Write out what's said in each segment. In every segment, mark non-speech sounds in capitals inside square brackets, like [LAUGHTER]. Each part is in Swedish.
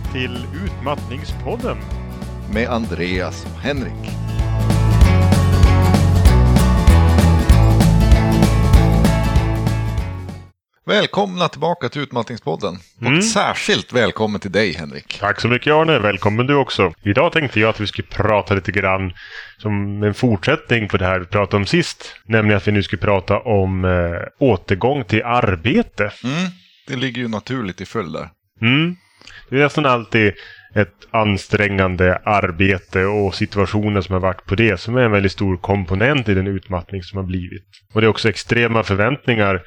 välkomna till Utmattningspodden. Med Andreas och Henrik. Välkomna tillbaka till Utmattningspodden. Mm. Och särskilt välkommen till dig Henrik. Tack så mycket Arne, välkommen du också. Idag tänkte jag att vi skulle prata lite grann som en fortsättning på det här vi pratade om sist. Nämligen att vi nu ska prata om eh, återgång till arbete. Mm. Det ligger ju naturligt i följd där. Mm. Det är nästan alltid ett ansträngande arbete och situationer som har varit på det som är en väldigt stor komponent i den utmattning som har blivit. Och det är också extrema förväntningar.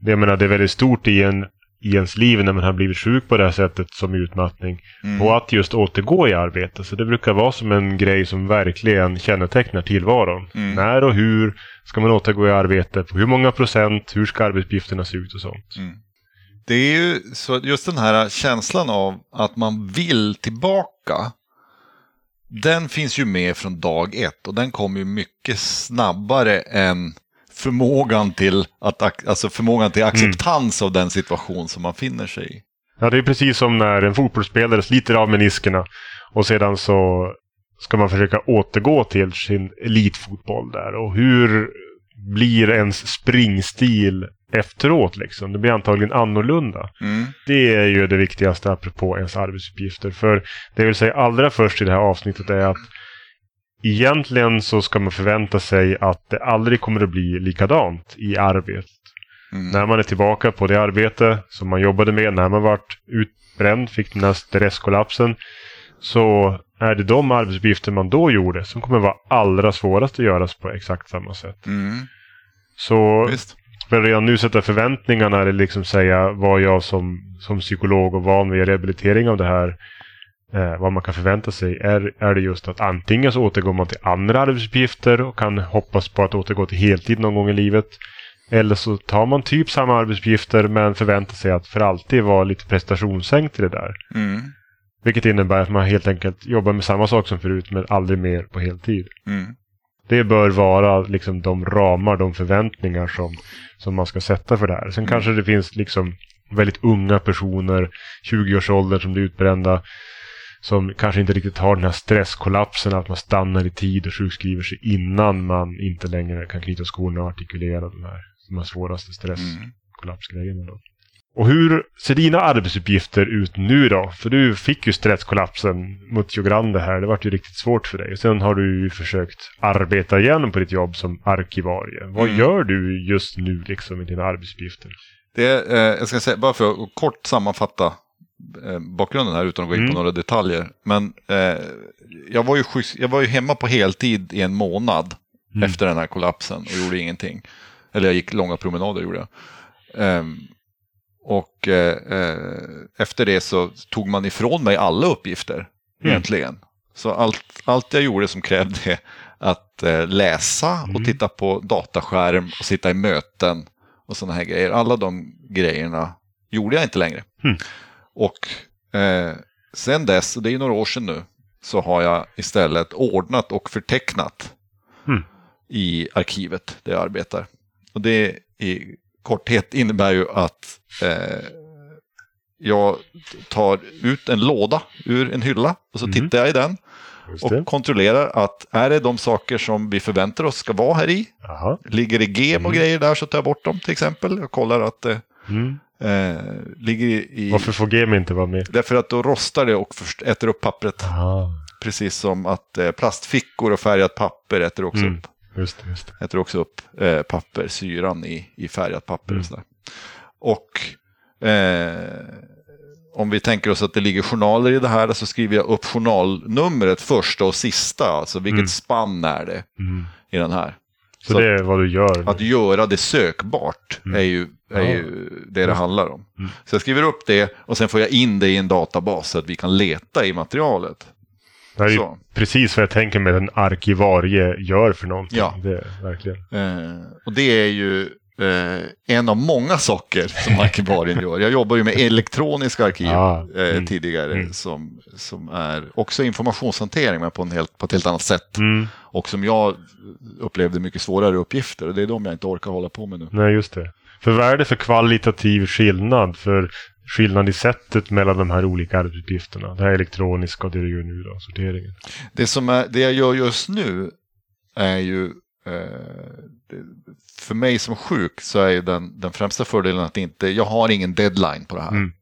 Det, jag menar, det är väldigt stort i, en, i ens liv när man har blivit sjuk på det här sättet som utmattning. Mm. Och att just återgå i arbete. Så det brukar vara som en grej som verkligen kännetecknar tillvaron. Mm. När och hur ska man återgå i arbete? På hur många procent? Hur ska arbetsuppgifterna se ut och sånt? Mm. Det är ju så just den här känslan av att man vill tillbaka. Den finns ju med från dag ett och den kommer ju mycket snabbare än förmågan till, att, alltså förmågan till acceptans av den situation som man finner sig i. Ja, det är precis som när en fotbollsspelare sliter av meniskerna och sedan så ska man försöka återgå till sin elitfotboll där. Och hur blir ens springstil efteråt liksom? Det blir antagligen annorlunda. Mm. Det är ju det viktigaste apropå ens arbetsuppgifter. För det jag vill säga allra först i det här avsnittet är att egentligen så ska man förvänta sig att det aldrig kommer att bli likadant i arbetet. Mm. När man är tillbaka på det arbete som man jobbade med när man vart utbränd, fick den här stresskollapsen. Så är det de arbetsuppgifter man då gjorde som kommer vara allra svårast att göras på exakt samma sätt. Mm. Så Visst. För redan nu sätta förväntningarna eller liksom säga vad jag som, som psykolog och van vid rehabilitering av det här eh, vad man kan förvänta sig är, är det just att antingen så återgår man till andra arbetsuppgifter och kan hoppas på att återgå till heltid någon gång i livet. Eller så tar man typ samma arbetsuppgifter men förväntar sig att för alltid vara lite prestationssänkt i det där. Mm. Vilket innebär att man helt enkelt jobbar med samma sak som förut men aldrig mer på heltid. Mm. Det bör vara liksom de ramar, de förväntningar som, som man ska sätta för det här. Sen Mm. kanske det finns liksom väldigt unga personer, 20-årsåldern som blir utbrända, som kanske inte riktigt har den här stresskollapsen, att man stannar i tid och sjukskriver sig innan man inte längre kan knyta skorna och artikulera de här, de här svåraste Mm. stresskollapsgrejerna. Då. Och hur ser dina arbetsuppgifter ut nu då? För du fick ju stresskollapsen mot Grande här. Det var ju riktigt svårt för dig. Sen har du ju försökt arbeta igen på ditt jobb som arkivarie. Vad Mm. gör du just nu liksom med dina arbetsuppgifter? Det eh, jag ska säga, bara för att kort sammanfatta eh, bakgrunden här utan att gå in Mm. på några detaljer. Men eh, jag, var ju sjuk, jag var ju hemma på heltid i en månad Mm. efter den här kollapsen och gjorde ingenting. Eller jag gick långa promenader gjorde jag. Och eh, eh, efter det så tog man ifrån mig alla uppgifter Mm. egentligen. Så allt, allt jag gjorde som krävde att eh, läsa och Mm. titta på dataskärm och sitta i möten och sådana här grejer. Alla de grejerna gjorde jag inte längre. Mm. Och eh, sen dess, och det är ju några år sedan nu, så har jag istället ordnat och förtecknat Mm. i arkivet där jag arbetar. Och det i korthet innebär ju att eh, jag tar ut en låda ur en hylla och så Mhm. tittar jag i den och kontrollerar att är det de saker som vi förväntar oss ska vara här i? Jaha. Ligger det gem och Mm. grejer där så tar jag bort dem till exempel. Jag kollar att det Mm. eh, ligger i... Varför får GM inte vara med? Därför att då rostar det och först äter upp pappret. Aha. Precis som att eh, plastfickor och färgat papper äter också Mm. upp, Just det, just det. äter också upp eh, papper, syran i, i färgat papper. Mm. Och, sådär. och eh, om vi tänker oss att det ligger journaler i det här så skriver jag upp journalnumret första och sista. Alltså vilket Mm. spann är det Mm. i den här. Så, Så det är vad du gör? Att göra det sökbart Mm. är ju, är Ja. ju det det handlar om. Mm. Så jag skriver upp det och sen får jag in det i en databas så att vi kan leta i materialet. Det här är Så. precis vad jag tänker mig att en arkivarie gör för någonting. Ja. Det verkligen. Eh, och det är ju eh, en av många saker som [LAUGHS] arkivarien gör. Jag jobbar ju med elektroniska arkiv Ah, eh, mm, tidigare mm. som, som är också informationshantering men på, en helt, på ett helt annat sätt. Mm. Och som jag upplevde mycket svårare uppgifter och det är de jag inte orkar hålla på med nu. Nej, just det. För vad är det för kvalitativ skillnad? För skillnad i sättet mellan de här olika arbetsuppgifterna. Det här elektroniska och det du gör nu då, sorteringen. Det, som är, det jag gör just nu är ju eh, för mig som sjuk så är ju den, den främsta fördelen att inte, jag har ingen deadline på det här. Mm.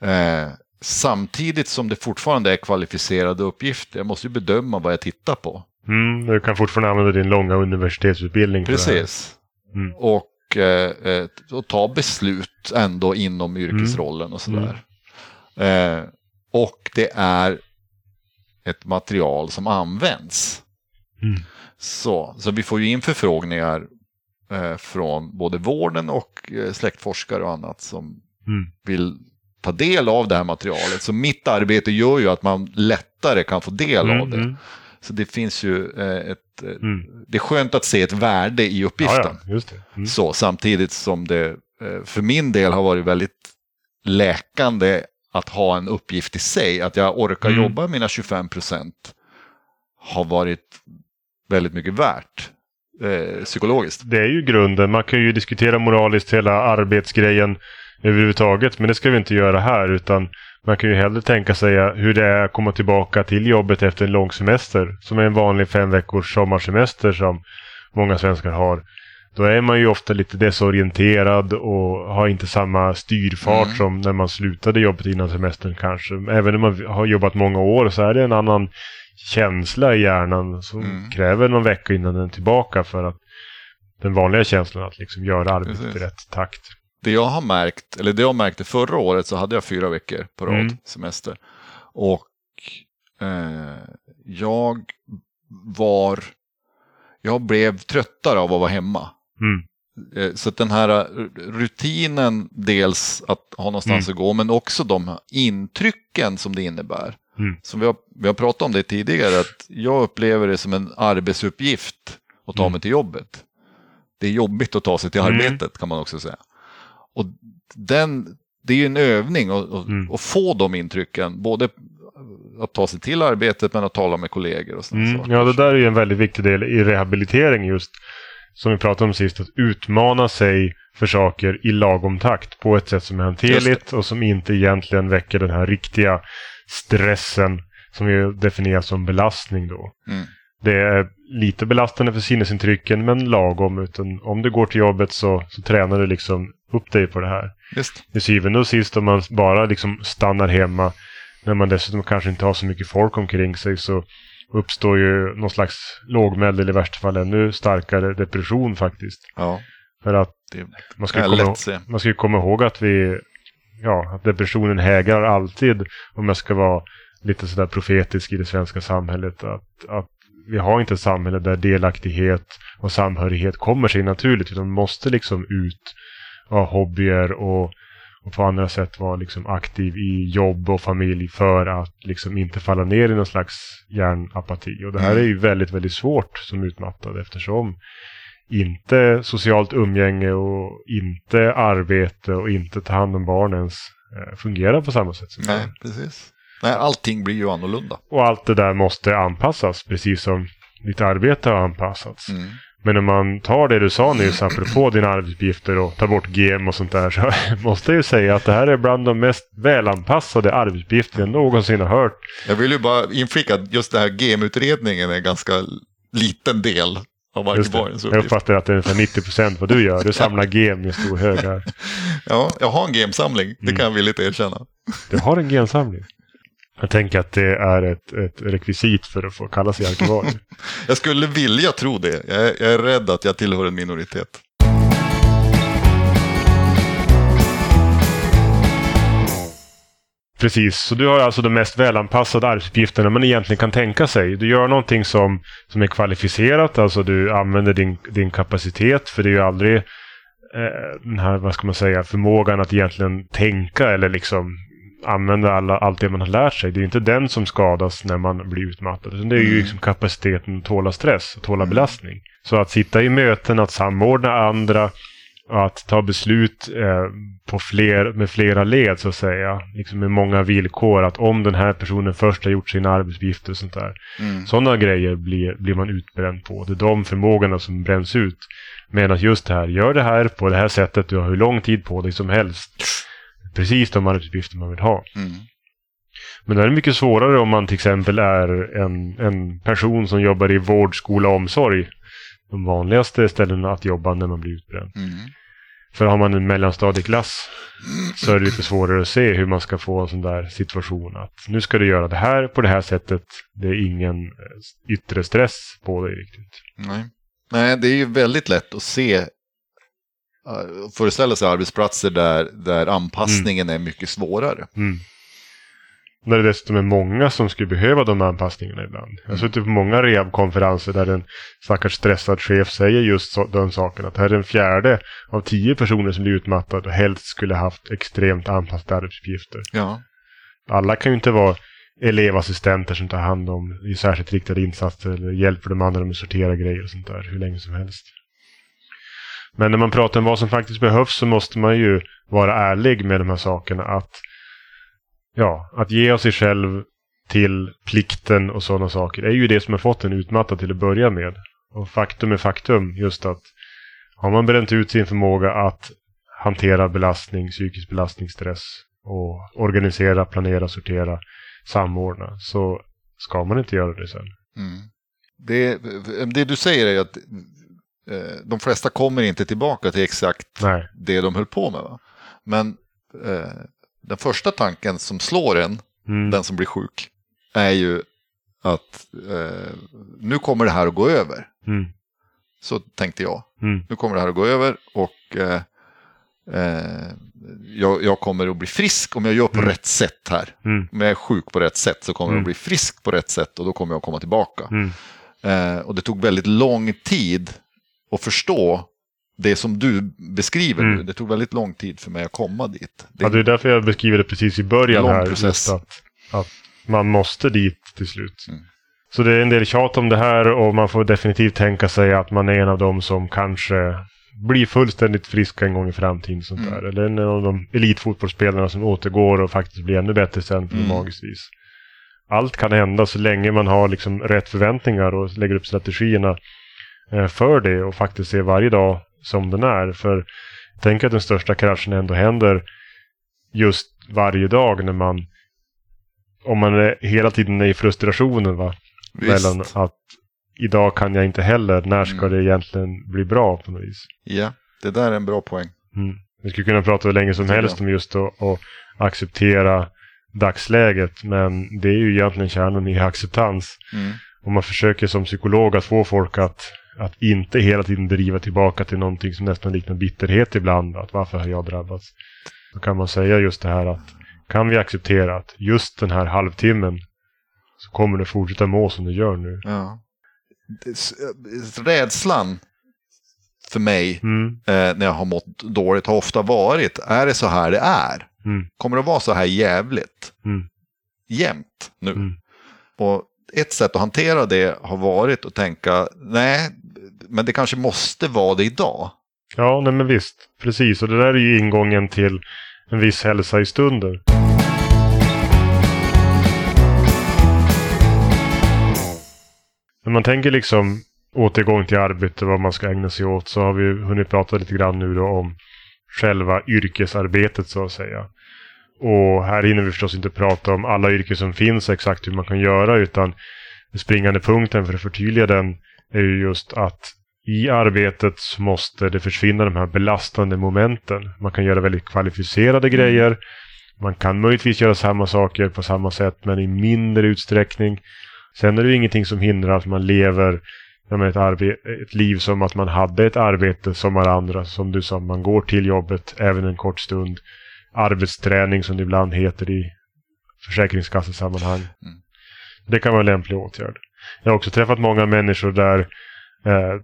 Eh, samtidigt som det fortfarande är kvalificerade uppgifter. Jag måste ju bedöma vad jag tittar på. Mm, du kan fortfarande använda din långa universitetsutbildning. Precis. Mm. Och, eh, eh, och ta beslut ändå inom yrkesrollen och sådär. Eh, och det är ett material som används. Mm. Så, så vi får ju in förfrågningar eh, från både vården och eh, släktforskare och annat som Mm. vill ta del av det här materialet. Så mitt arbete gör ju att man lättare kan få del av Mm, det. Så det finns ju eh, ett... eh, mm. Det är skönt att se ett värde i Ja, uppgiften. ja, det. Mm. Så, samtidigt som det eh, för min del har varit väldigt läkande att ha en uppgift i sig. Att jag orkar Mm. jobba mina 25 procent har varit väldigt mycket värt eh, psykologiskt. Det är ju grunden. Man kan ju diskutera moraliskt hela arbetsgrejen överhuvudtaget. Men det ska vi inte göra här. Utan man kan ju hellre tänka sig hur det är att komma tillbaka till jobbet efter en lång semester. Som är en vanlig fem veckors sommarsemester som många svenskar har. Då är man ju ofta lite desorienterad och har inte samma styrfart Mm. som när man slutade jobbet innan semestern kanske. Även om man har jobbat många år så är det en annan känsla i hjärnan som Mm. kräver någon vecka innan den är tillbaka för att den vanliga känslan att liksom göra arbetet Precis. i rätt takt. Det jag har märkt, eller det jag märkte förra året så hade jag fyra veckor på rad Mm. semester. Och eh, jag var, jag blev tröttare av att vara hemma. Mm. Eh, Så den här eh, rutinen, dels att ha någonstans Mm. att gå, men också de intrycken som det innebär. Mm. Som vi har, vi har pratat om det tidigare, att jag upplever det som en arbetsuppgift att ta Mm. mig till jobbet. Det är jobbigt att ta sig till Mm. arbetet kan man också säga. Och den, det är ju en övning att, Mm. få de intrycken, både att ta sig till arbetet men att tala med kollegor och sådana Mm. saker. Ja, det där är ju en väldigt viktig del i rehabilitering just. Som vi pratade om sist, att utmana sig för saker i lagom takt på ett sätt som är hanterligt och som inte egentligen väcker den här riktiga stressen som ju definieras som belastning då. Mm. Det är lite belastande för sinnesintrycken men lagom. Utan om du går till jobbet så, så tränar du liksom upp dig på det här. Visst. Till syvende och sist om man bara liksom stannar hemma när man dessutom kanske inte har så mycket folk omkring sig så uppstår ju någon slags lågmäld eller i värsta fall ännu starkare depression faktiskt. Ja, För att man ska, komma, man ska ju komma ihåg att vi ja, att depressionen hägrar alltid om jag ska vara lite sådär profetisk i det svenska samhället. Att, att vi har inte ett samhälle där delaktighet och samhörighet kommer sig naturligt utan måste liksom ut ha hobbyer och, och på andra sätt vara liksom aktiv i jobb och familj för att liksom inte falla ner i någon slags hjärnapati. Och det här är ju väldigt, väldigt svårt som utmattad eftersom inte socialt umgänge och inte arbete och inte ta hand om barn ens eh, fungerar på samma sätt som Nej, barn. precis. Nej, allting blir ju annorlunda. Och allt det där måste anpassas precis som ditt arbete har anpassats. Mm. Men om man tar det du sa nyss apropå dina arbetsuppgifter och tar bort GM och sånt där så [LAUGHS] måste jag ju säga att det här är bland de mest välanpassade arbetsuppgifter jag någonsin har hört. Jag vill ju bara inflika att just det här GM-utredningen är en ganska liten del av det. arkivarens Jag uppgift. uppfattar att det är ungefär 90% vad du gör. Du [LAUGHS] samlar GM i en stor hög här. Ja, jag har en GM-samling, det Mm. kan jag villigt erkänna. Du har en gensamling. Jag tänker att det är ett, ett rekvisit för att få kalla sig arkivarie. [LAUGHS] Jag skulle vilja tro det. Jag är, jag är rädd att jag tillhör en minoritet. Precis, så du har alltså de mest välanpassade arbetsuppgifterna man egentligen kan tänka sig. Du gör någonting som, som är kvalificerat, alltså du använder din, din kapacitet, för det är ju aldrig eh, den här, vad ska man säga, förmågan att egentligen tänka eller liksom använda alla, allt det man har lärt sig. Det är inte den som skadas när man blir utmattad, utan det är ju Mm. liksom kapaciteten att tåla stress, att tåla belastning. Så att sitta i möten, att samordna andra, och att ta beslut eh, på fler, med flera led så att säga. Liksom med många villkor. Att om den här personen först har gjort sina arbetsuppgifter och sånt där. Mm. Sådana grejer blir, blir man utbränd på. Det är de förmågorna som bränns ut. Medan just det här, gör det här på det här sättet. Du har hur lång tid på dig som helst. Precis de arbetsuppgifter man vill ha. Mm. Men det är mycket svårare om man till exempel är en, en person som jobbar i vård, skola och omsorg. De vanligaste ställena att jobba när man blir utbränd. Mm. För har man en mellanstadieklass så är det lite svårare att se hur man ska få en sån där situation att nu ska du göra det här på det här sättet. Det är ingen eh, yttre stress på dig riktigt. Nej. Nej, det är ju väldigt lätt att se, uh, föreställa sig arbetsplatser där, där anpassningen är mycket svårare. Mm. När det dessutom är många som skulle behöva de anpassningarna ibland. Jag har suttit på många rehabkonferenser där en stackars stressad chef säger just så, den saken. Att här är en fjärde av tio personer som blir utmattad och helst skulle haft extremt anpassade arbetsuppgifter. Ja. Alla kan ju inte vara elevassistenter som tar hand om i särskilt riktade insatser eller hjälper de andra med att sortera grejer och sånt där hur länge som helst. Men när man pratar om vad som faktiskt behövs så måste man ju vara ärlig med de här sakerna. Att, ja, att ge av sig själv till plikten och sådana saker är ju det som har fått en utmattad till att börja med. Och faktum är faktum, just att har man bränt ut sin förmåga att hantera belastning, psykisk belastning, stress och organisera, planera, sortera, samordna så ska man inte göra det sen. Mm. Det, det du säger är att eh, de flesta kommer inte tillbaka till exakt Nej. det de höll på med. Va? Men eh, den första tanken som slår en, Mm. den som blir sjuk, är ju att eh, nu kommer det här att gå över. Mm. Så tänkte jag. Mm. Nu kommer det här att gå över och eh, eh, jag, jag kommer att bli frisk om jag gör på Mm. rätt sätt här. Mm. Om jag är sjuk på rätt sätt så kommer jag Mm. att bli frisk på rätt sätt och då kommer jag att komma tillbaka. Mm. Eh, och det tog väldigt lång tid att förstå det som du beskriver Mm. nu. Det tog väldigt lång tid för mig att komma dit. Det, Ja, det är därför jag beskriver det precis i början här. process. Att, att man måste dit till slut. Mm. Så det är en del tjat om det här och man får definitivt tänka sig att man är en av dem som kanske blir fullständigt friska en gång i framtiden. Sånt Mm. där. Eller en av de elitfotbollsspelarna som återgår och faktiskt blir ännu bättre sen på Mm. magiskt vis. Allt kan hända så länge man har liksom rätt förväntningar och lägger upp strategierna för det och faktiskt ser varje dag som den är. För tänk att den största kraschen ändå händer just varje dag när man om man är hela tiden är i frustrationen va? visst. Mellan att idag kan jag inte heller, när ska Mm. det egentligen bli bra på något vis? Ja, det där är en bra poäng. Mm. Vi skulle kunna prata hur länge som helst om just att acceptera dagsläget men det är ju egentligen kärnan i acceptans. Mm. Om man försöker som psykolog att få folk att, att inte hela tiden driva tillbaka till någonting som nästan liknar bitterhet ibland. Att varför har jag drabbats? Då kan man säga just det här att kan vi acceptera att just den här halvtimmen så kommer du fortsätta må som du gör nu. Ja. Rädslan för mig Mm, eh, när jag har mått dåligt har ofta varit, är det så här det är? mm, Kommer det vara så här jävligt? Mm. Jämt nu? mm, Och ett sätt att hantera det har varit att tänka, nej, men det kanske måste vara det idag. Ja, nej men visst. Precis, och det där är ju ingången till en viss hälsa i stunder. När man tänker liksom återgång till arbete, vad man ska ägna sig åt, så har vi hunnit prata lite grann nu då om själva yrkesarbetet så att säga. Och här hinner vi förstås inte prata om alla yrken som finns, exakt hur man kan göra, utan den springande punkten för att förtydliga den är ju just att i arbetet så måste det försvinna de här belastande momenten. Man kan göra väldigt kvalificerade grejer. Man kan möjligtvis göra samma saker på samma sätt men i mindre utsträckning. Sen är det ingenting som hindrar att man lever ett, ett liv som att man hade ett arbete som alla andra. Som du sa, man går till jobbet även en kort stund. Arbetsträning som det ibland heter i försäkringskassesammanhang. Mm. Det kan vara en lämplig åtgärd. Jag har också träffat många människor där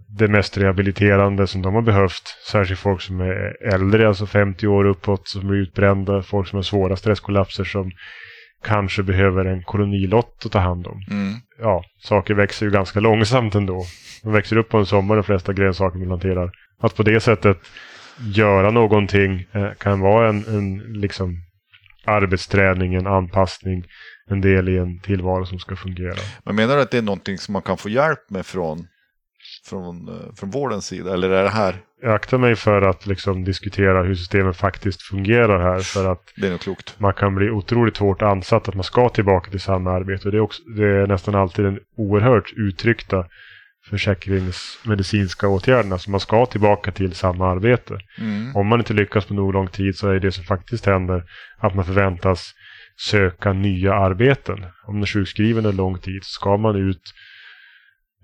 det mest rehabiliterande som de har behövt, särskilt folk som är äldre, alltså 50 år uppåt, som blir utbrända, folk som har svåra stresskollapser som kanske behöver en kolonilott att ta hand om. Mm. Ja, saker växer ju ganska långsamt ändå. De växer upp på en sommar, de flesta grönsaker man planterar. Att på det sättet göra någonting eh, kan vara en, en liksom arbetsträning, en anpassning, en del i en tillvaro som ska fungera. Men menar du att det är någonting som man kan få hjälp med från från, eh, från vårdens sida? Eller är det här? Jag aktar mig för att liksom diskutera hur systemet faktiskt fungerar här. För att Det är nog klokt. man kan bli otroligt hårt ansatt att man ska tillbaka till samma arbete. Och det, är också, det är nästan alltid den oerhört uttryckta försäkringsmedicinska åtgärderna. Så man ska tillbaka till samma arbete. Mm. Om man inte lyckas på nog lång tid så är det som faktiskt händer att man förväntas söka nya arbeten. Om man är sjukskriven en lång tid så ska man ut,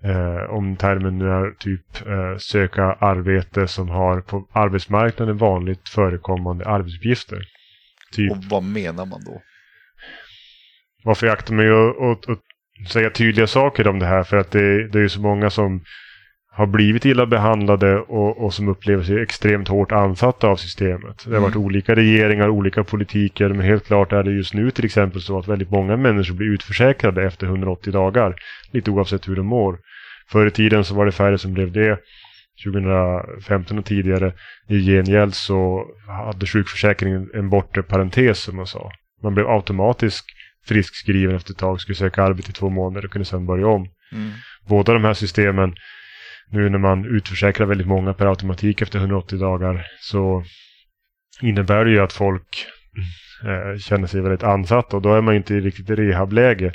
eh, om termen nu är typ eh, söka arbete som har på arbetsmarknaden vanligt förekommande arbetsuppgifter. Typ, Och vad menar man då? varför jag aktar mig att- säga tydliga saker om det här för att det, det är ju så många som har blivit illa behandlade och, och som upplever sig extremt hårt ansatta av systemet. Det har varit Mm. olika regeringar, olika politiker, men helt klart är det just nu till exempel så att väldigt många människor blir utförsäkrade efter 180 dagar, lite oavsett hur de mår. Förr i tiden så var det färre som blev det. 2015 och tidigare. I gengäld så hade sjukförsäkringen en bortre parentes som man sa. Man blev automatiskt friskskriven efter ett tag, skulle söka arbete i två månader och kunde sedan börja om Mm. båda de här systemen, nu när man utförsäkrar väldigt många per automatik efter 180 dagar, så innebär det ju att folk eh, känner sig väldigt ansatta och då är man inte i riktigt rehabläge.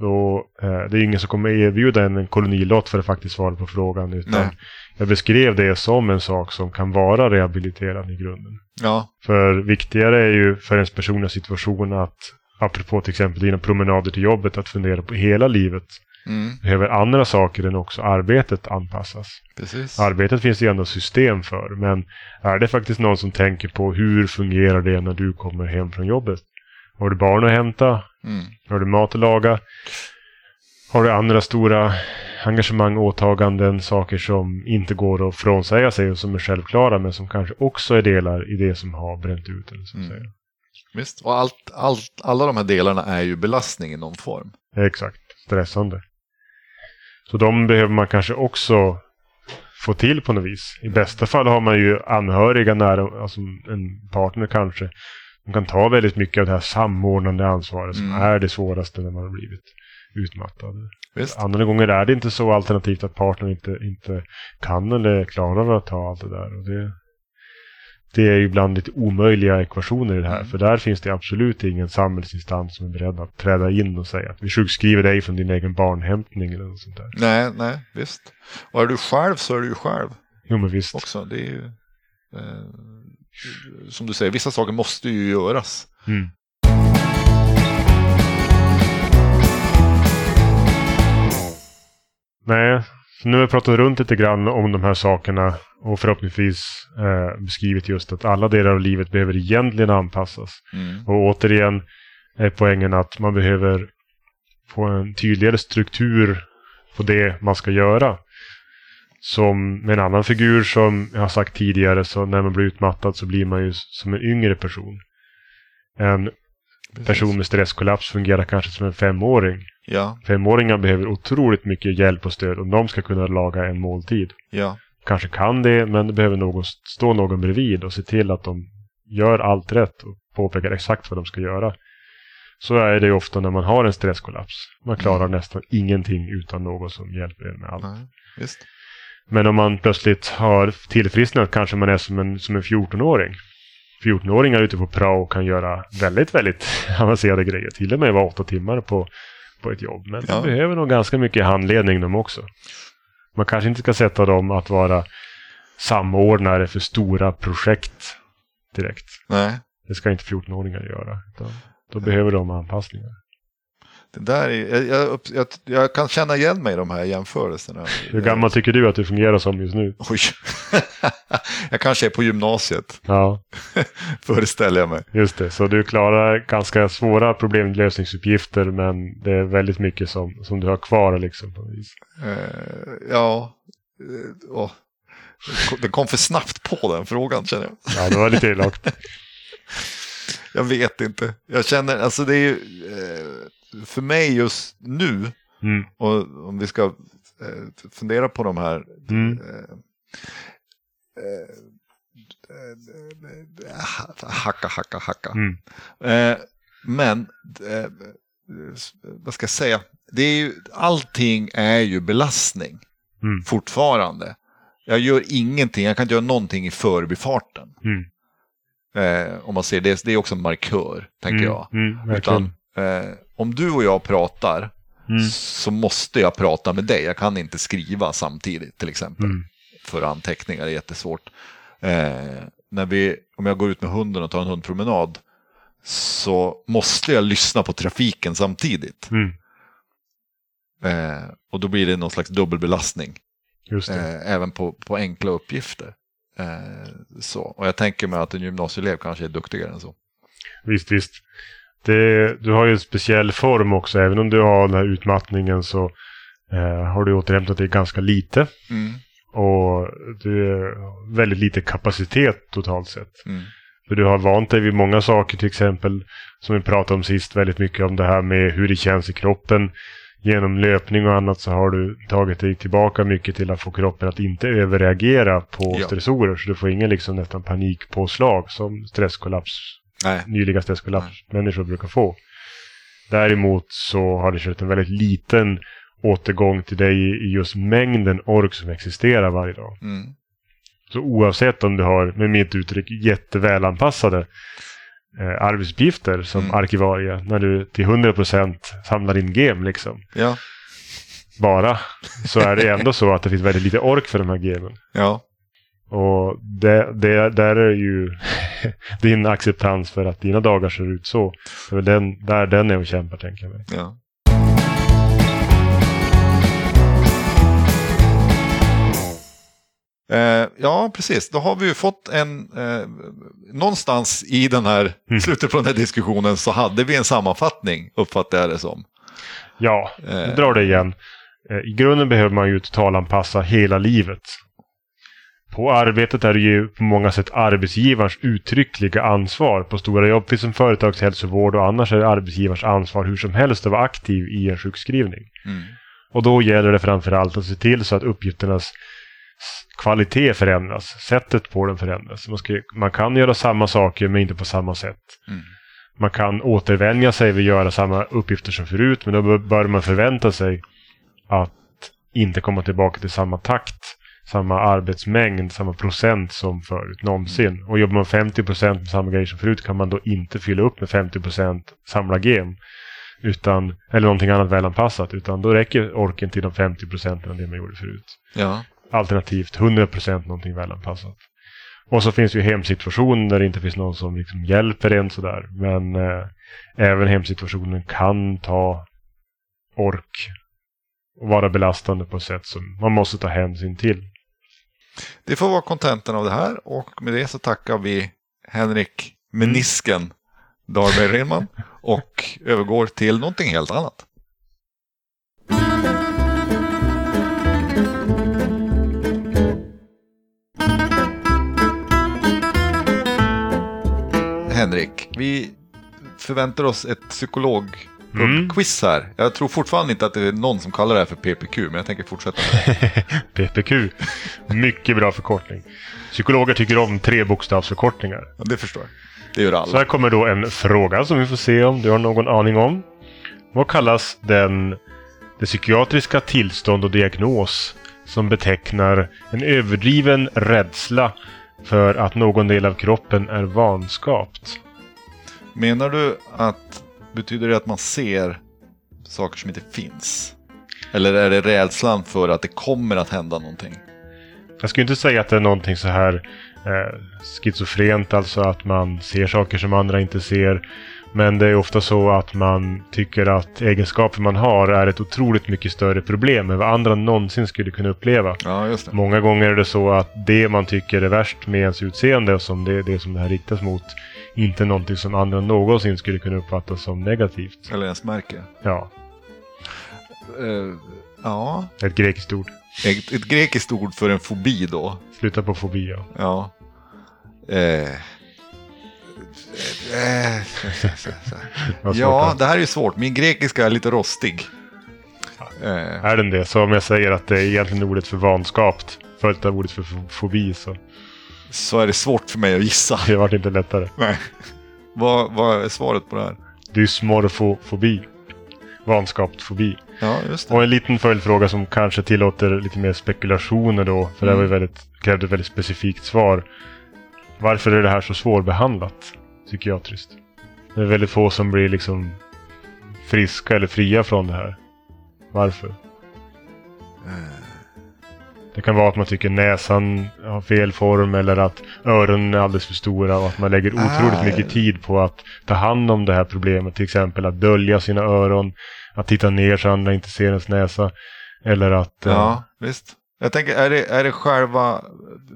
Då, eh, det är ingen som kommer erbjuda en, en kolonilott för att faktiskt svara på frågan, utan Nej. jag beskrev det som en sak som kan vara rehabiliterande i grunden. Ja, För viktigare är ju för ens personliga situation att, apropå till exempel dina promenader till jobbet, att fundera på hela livet mm. behöver andra saker än också arbetet anpassas. precis. Arbetet finns det ju ändå system för, men är det faktiskt någon som tänker på hur fungerar det när du kommer hem från jobbet? Har du barn att hämta? Mm. Har du mat att laga? Har du andra stora engagemang, åtaganden, saker som inte går att frånsäga sig och som är självklara men som kanske också är delar i det som har bränt ut så att Mm. Visst. Och allt, allt, alla de här delarna är ju belastning i någon form. Exakt, stressande. Så de behöver man kanske också få till på något vis. I bästa fall har man ju anhöriga nära, alltså en partner kanske. De kan ta väldigt mycket av det här samordnande ansvaret som Mm. är det svåraste när man har blivit utmattad. Visst. Andra gånger är det inte så alternativt att partnern inte, inte kan eller klarar av att ta allt det där. Och det, det är ju ibland lite omöjliga ekvationer i det här. Mm. För där finns det absolut ingen samhällsinstans som är beredd att träda in och säga att vi sjukskriver dig från din egen barnhämtning eller något sånt där. Nej, nej, visst. Och är du själv så är du ju själv Jo men visst. också. Det är ju, eh, som du säger, vissa saker måste ju göras. Mm. Nej, nu har vi pratat runt lite grann om de här sakerna och förhoppningsvis eh, beskrivit just att alla delar av livet behöver egentligen anpassas. Mm. Och återigen är poängen att man behöver få en tydligare struktur på det man ska göra. Som med en annan figur som jag har sagt tidigare, så när man blir utmattad så blir man ju som en yngre person. En person med stresskollaps fungerar kanske som en femåring. Ja, Femåringar behöver otroligt mycket hjälp och stöd om de ska kunna laga en måltid. ja, Kanske kan det, men det behöver någon, stå någon bredvid och se till att de gör allt rätt och påpekar exakt vad de ska göra. Så är det ju ofta när man har en stresskollaps. Man klarar nästan ingenting utan någon som hjälper en med allt. nej. Men om man plötsligt har tillfrisknat kanske man är som en, som en 14-åring. 14-åringar ute på prao kan göra väldigt, väldigt [LAUGHS] avancerade grejer. Till och med vara åtta timmar på, på ett jobb. Men Ja. de behöver nog ganska mycket handledning de också. Man kanske inte ska sätta dem att vara samordnare för stora projekt direkt. Nej, Det ska inte 14-åringar göra. Utan då behöver de anpassningar. Det där är, jag, jag, jag, kan känna igen mig i de här jämförelserna. Hur gammal tycker du att du fungerar som just nu? Oj. [LAUGHS] jag kanske är på gymnasiet, Ja, [LAUGHS] föreställer jag mig. just det. Så du klarar ganska svåra problemlösningsuppgifter men det är väldigt mycket som, som du har kvar liksom. På vis. Eh, ja, eh. Det kom- det kom för snabbt på den frågan känner jag. Ja, det var lite elakt. [LAUGHS] Jag vet inte. Jag känner, alltså det är ju, eh, för mig just nu, Mm. och om vi ska eh, fundera på de här Mm. eh, hacka, hacka, hacka. Mm. Men, vad ska jag säga? Det är ju, allting är ju belastning. Mm. fortfarande. Jag gör ingenting, jag kan inte göra någonting i förbifarten. Mm. Eh, om man ser det, det är också en markör, tänker Mm, jag. Mm. Utan, eh, om du och jag pratar Mm. så måste jag prata med dig. Jag kan inte skriva samtidigt till exempel. Mm. För anteckningar är jättesvårt. Eh, när vi, om jag går ut med hunden och tar en hundpromenad så måste jag lyssna på trafiken samtidigt. Mm. Eh, och då blir det någon slags dubbelbelastning. Eh, även på, på enkla uppgifter. Eh, så. Och jag tänker mig att en gymnasieelev kanske är duktigare än så. Visst, visst. Det, du har ju en speciell form också. Även om du har den här utmattningen så eh, har du återhämtat dig ganska lite. Mm. Och du har väldigt lite kapacitet totalt sett. Mm. För du har vant dig vid många saker till exempel. Som vi pratade om sist väldigt mycket om det här med hur det känns i kroppen. Genom löpning och annat så har du tagit dig tillbaka mycket till att få kroppen att inte överreagera på Ja. stressorer. Så du får ingen liksom nästan panikpåslag som stresskollaps Nej. nyliga stresskollapsmänniskor brukar få. Däremot så har det skett en väldigt liten återgång till dig i just mängden ork som existerar varje dag. Mm. Så oavsett om du har, med mitt uttryck, jättevälanpassade eh, arbetsuppgifter som Mm. arkivarie när du till 100% samlar in game liksom. Ja. Bara. Så är det ändå så att det finns väldigt lite ork för de här gamen. Ja. Och det, det, där är ju [LAUGHS] din acceptans för att dina dagar ser ut så. Det är den, där den är och kämpar tänker jag mig. Ja. Eh, ja, precis. Då har vi ju fått en... Eh, någonstans i den här, Mm. slutet på den här diskussionen så hade vi en sammanfattning, uppfattar jag det som. Ja, Eh. jag drar det igen. Eh, I grunden behöver man ju totalanpassa hela livet. På arbetet är det ju på många sätt arbetsgivarens uttryckliga ansvar. På stora jobb finns en företagshälsovård och annars är det arbetsgivarens ansvar hur som helst att vara aktiv i en sjukskrivning. Mm. Och då gäller det framförallt att se till så att uppgifternas kvalitet förändras. Sättet på den förändras. Man, ska, man kan göra samma saker men inte på samma sätt. Mm. Man kan återvänja sig vid att göra samma uppgifter som förut men då bör- man förvänta sig att inte komma tillbaka till samma takt, samma arbetsmängd, samma procent som förut någonsin. Och jobbar man 50% med samma grejer som förut kan man då inte fylla upp med 50% samla gem. Utan, eller någonting annat välanpassat. Utan då räcker orken till de 50 procenten av det man gjorde förut. Ja. Alternativt 100 procent någonting välanpassat. Och så finns ju hemsituationen där det inte finns någon som liksom hjälper en sådär. Men eh, även hemsituationen kan ta ork och vara belastande på ett sätt som man måste ta hänsyn till. Det får vara kontentan av det här och med det så tackar vi Henrik Menisken Dahlberg Redman [LAUGHS] och övergår till någonting helt annat. Henrik, vi förväntar oss ett psykologquiz här. Jag tror fortfarande inte att det är någon som kallar det här för PPQ, men jag tänker fortsätta. [LAUGHS] PPQ. Mycket bra förkortning. Psykologer tycker om trebokstavsförkortningar. Ja, det förstår jag. Det gör Så alla. här kommer då en fråga som vi får se om du har någon aning om. Vad kallas den, det psykiatriska tillstånd och diagnos som betecknar en överdriven rädsla för att någon del av kroppen är vanskapt? Menar du att betyder det att man ser saker som inte finns? Eller är det rädslan för att det kommer att hända någonting? Jag skulle inte säga att det är någonting så här eh, schizofrent, alltså att man ser saker som andra inte ser. Men det är ofta så att man tycker att egenskaper man har är ett otroligt mycket större problem än vad andra någonsin skulle kunna uppleva. Ja. Många gånger är det så att det man tycker är värst med ens utseende och som det, det som det här riktas mot inte någonting som andra någonsin skulle kunna uppfatta som negativt. Eller ens märker. Ja, Eh, ja, ett grekiskt ord. ett, ett grekiskt ord för en fobi då. Sluta på fobi, ja. Ja. Eh. Eh, ja, det här är ju svårt. Min grekiska är lite rostig. Eh, Är den det? Så om jag säger att det är egentligen ordet för vanskapt följt av ordet för fo- fobi så så är det svårt för mig att gissa. det vart inte lättare. Nej. Vad, vad är svaret på det här? Dysmorfofobi. vanskapt fobi. Ja, just det. Och en liten följdfråga som kanske tillåter lite mer spekulationer då, för det Mm. var ju väldigt, krävde ett väldigt specifikt svar. Varför är det här så svårbehandlat psykiatriskt? Det är väldigt få som blir liksom friska eller fria från det här. Varför? Eh, Det kan vara att man tycker näsan har fel form eller att öronen är alldeles för stora och att man lägger otroligt Ah. mycket tid på att ta hand om det här problemet. Till exempel att dölja sina öron, att titta ner så andra inte ser ens näsa. Eller att... eh, Ja, visst. Jag tänker, är det, är det själva,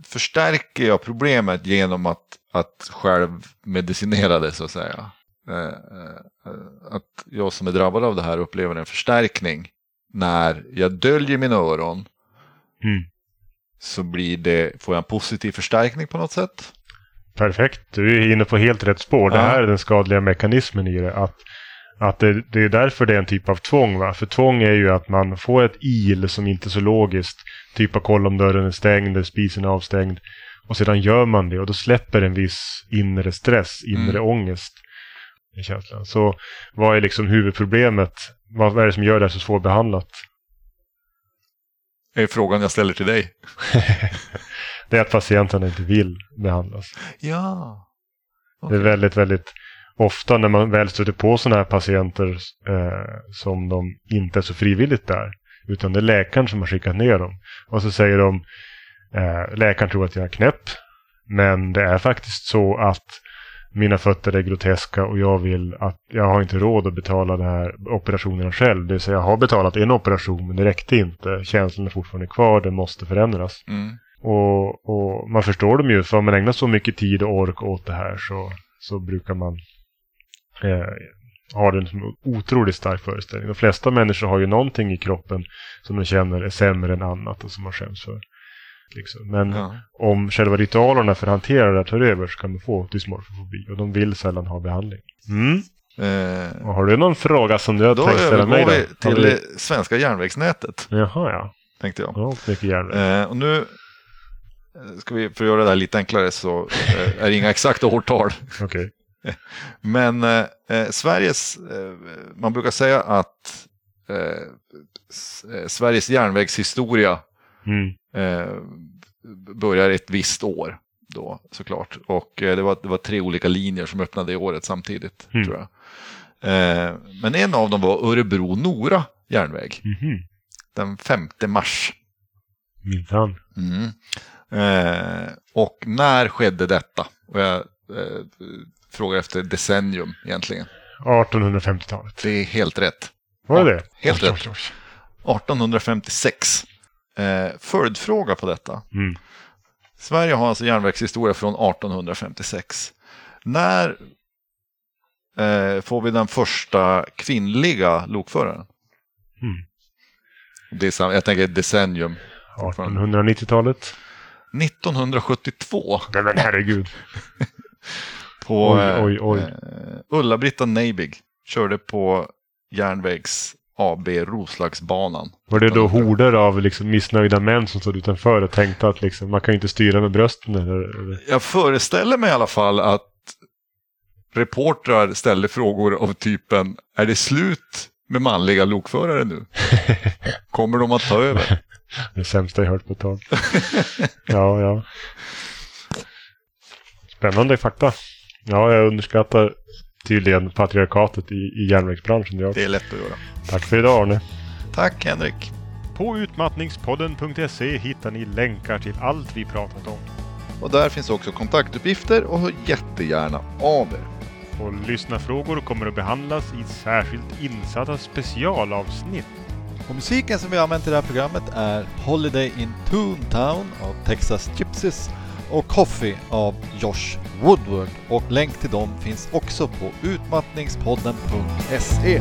förstärker jag problemet genom att, att själv medicinera det så att säga? Eh, eh, att jag som är drabbad av det här upplever en förstärkning när jag döljer mina öron Mm. så blir det, får jag en positiv förstärkning på något sätt? Perfekt, du är inne på helt rätt spår. Det Ja. här är den skadliga mekanismen i det. Att, att det, det är därför det är en typ av tvång. Va? För tvång är ju att man får ett il som inte är så logiskt. Typ att kolla om dörren är stängd eller spisen är avstängd. Och sedan gör man det och då släpper en viss inre stress, inre Mm. ångest. I känslan. Så vad är liksom huvudproblemet? Vad är det som gör det här så svårbehandlat? är frågan jag ställer till dig. [LAUGHS] Det är att patienterna inte vill behandlas. Ja. Det är väldigt, väldigt ofta när man väl stöter på sådana här patienter eh, som de inte är så frivilligt där. Utan det är läkaren som har skickat ner dem. Och så säger de, eh, läkaren tror att jag är knäpp. Men det är faktiskt så att mina fötter är groteska och jag vill att jag har inte råd att betala de här operationerna själv. Det vill säga jag har betalat en operation men det räckte inte. Känslan är fortfarande kvar, det måste förändras. Mm. Och, och man förstår dem ju, för om man ägnar så mycket tid och ork åt det här så, så brukar man eh, ha den som en otroligt stark föreställning. De flesta människor har ju någonting i kroppen som de känner är sämre än annat och som man skäms för. Liksom. Men Ja. om själva ritualerna för att hantera det tar över så kan man få dysmorfofobi och de vill sällan ha behandling. Mm. Eh, har du någon fråga som du har tänkt ställa mig övergår då? vi Har till det svenska järnvägsnätet, Jaha ja, tänkte jag. har åkt mycket järnväg. Eh, och nu eh, ska vi, för att göra det här lite enklare så eh, är det inga [LAUGHS] exakta årtal. Okej. [LAUGHS] Men eh, eh, Sveriges, eh, man brukar säga att eh, eh, Sveriges järnvägshistoria Mm. eh, börjar ett visst år då såklart. Och det, var, det var tre olika linjer som öppnade i året samtidigt Mm. tror jag. Men en av dem var Örebro-Nora järnväg Mhm. den 5 mars. Minsann. Mm. Och när skedde detta? Och jag frågar efter decennium egentligen. 1850-talet. Det är helt rätt. Var det det? Helt Oj, rätt. oj, oj. 1856. Eh, följdfråga på detta. Mm. Sverige har alltså järnvägshistoria från 1856. När eh, får vi den första kvinnliga lokföraren? Mm. Det är, sam- jag tänker decennium. 1890-talet. 1972 Nej men herregud. [LAUGHS] på Oj, eh, oj, oj. eh, Ulla-Britta Neibig körde på järnvägs AB Roslagsbanan. Var det då horder av liksom missnöjda män som stod utanför och tänkte att liksom, man kan ju inte styra med brösten eller? eller? Jag föreställer mig i alla fall att reportrar ställde frågor av typen Är det slut med manliga lokförare nu? [LAUGHS] Kommer de att ta över? [LAUGHS] Det sämsta jag hört på ett tag. ja, ja. [LAUGHS] Spännande fakta. Ja, jag underskattar tydligen patriarkatet i, i järnvägsbranschen. Jag. Det är lätt att göra. Tack för idag Arne. Tack Henrik. På utmattningspodden.se hittar ni länkar till allt vi pratat om. Och där finns också kontaktuppgifter och hör jättegärna av er. Och lyssnarfrågor kommer att behandlas i särskilt insatta specialavsnitt. Och musiken som vi använt i det här programmet är Holiday in Toontown av Texas Gypsies och Coffee av Josh Woodward. Och länk till dem finns också på utmattningspodden.se.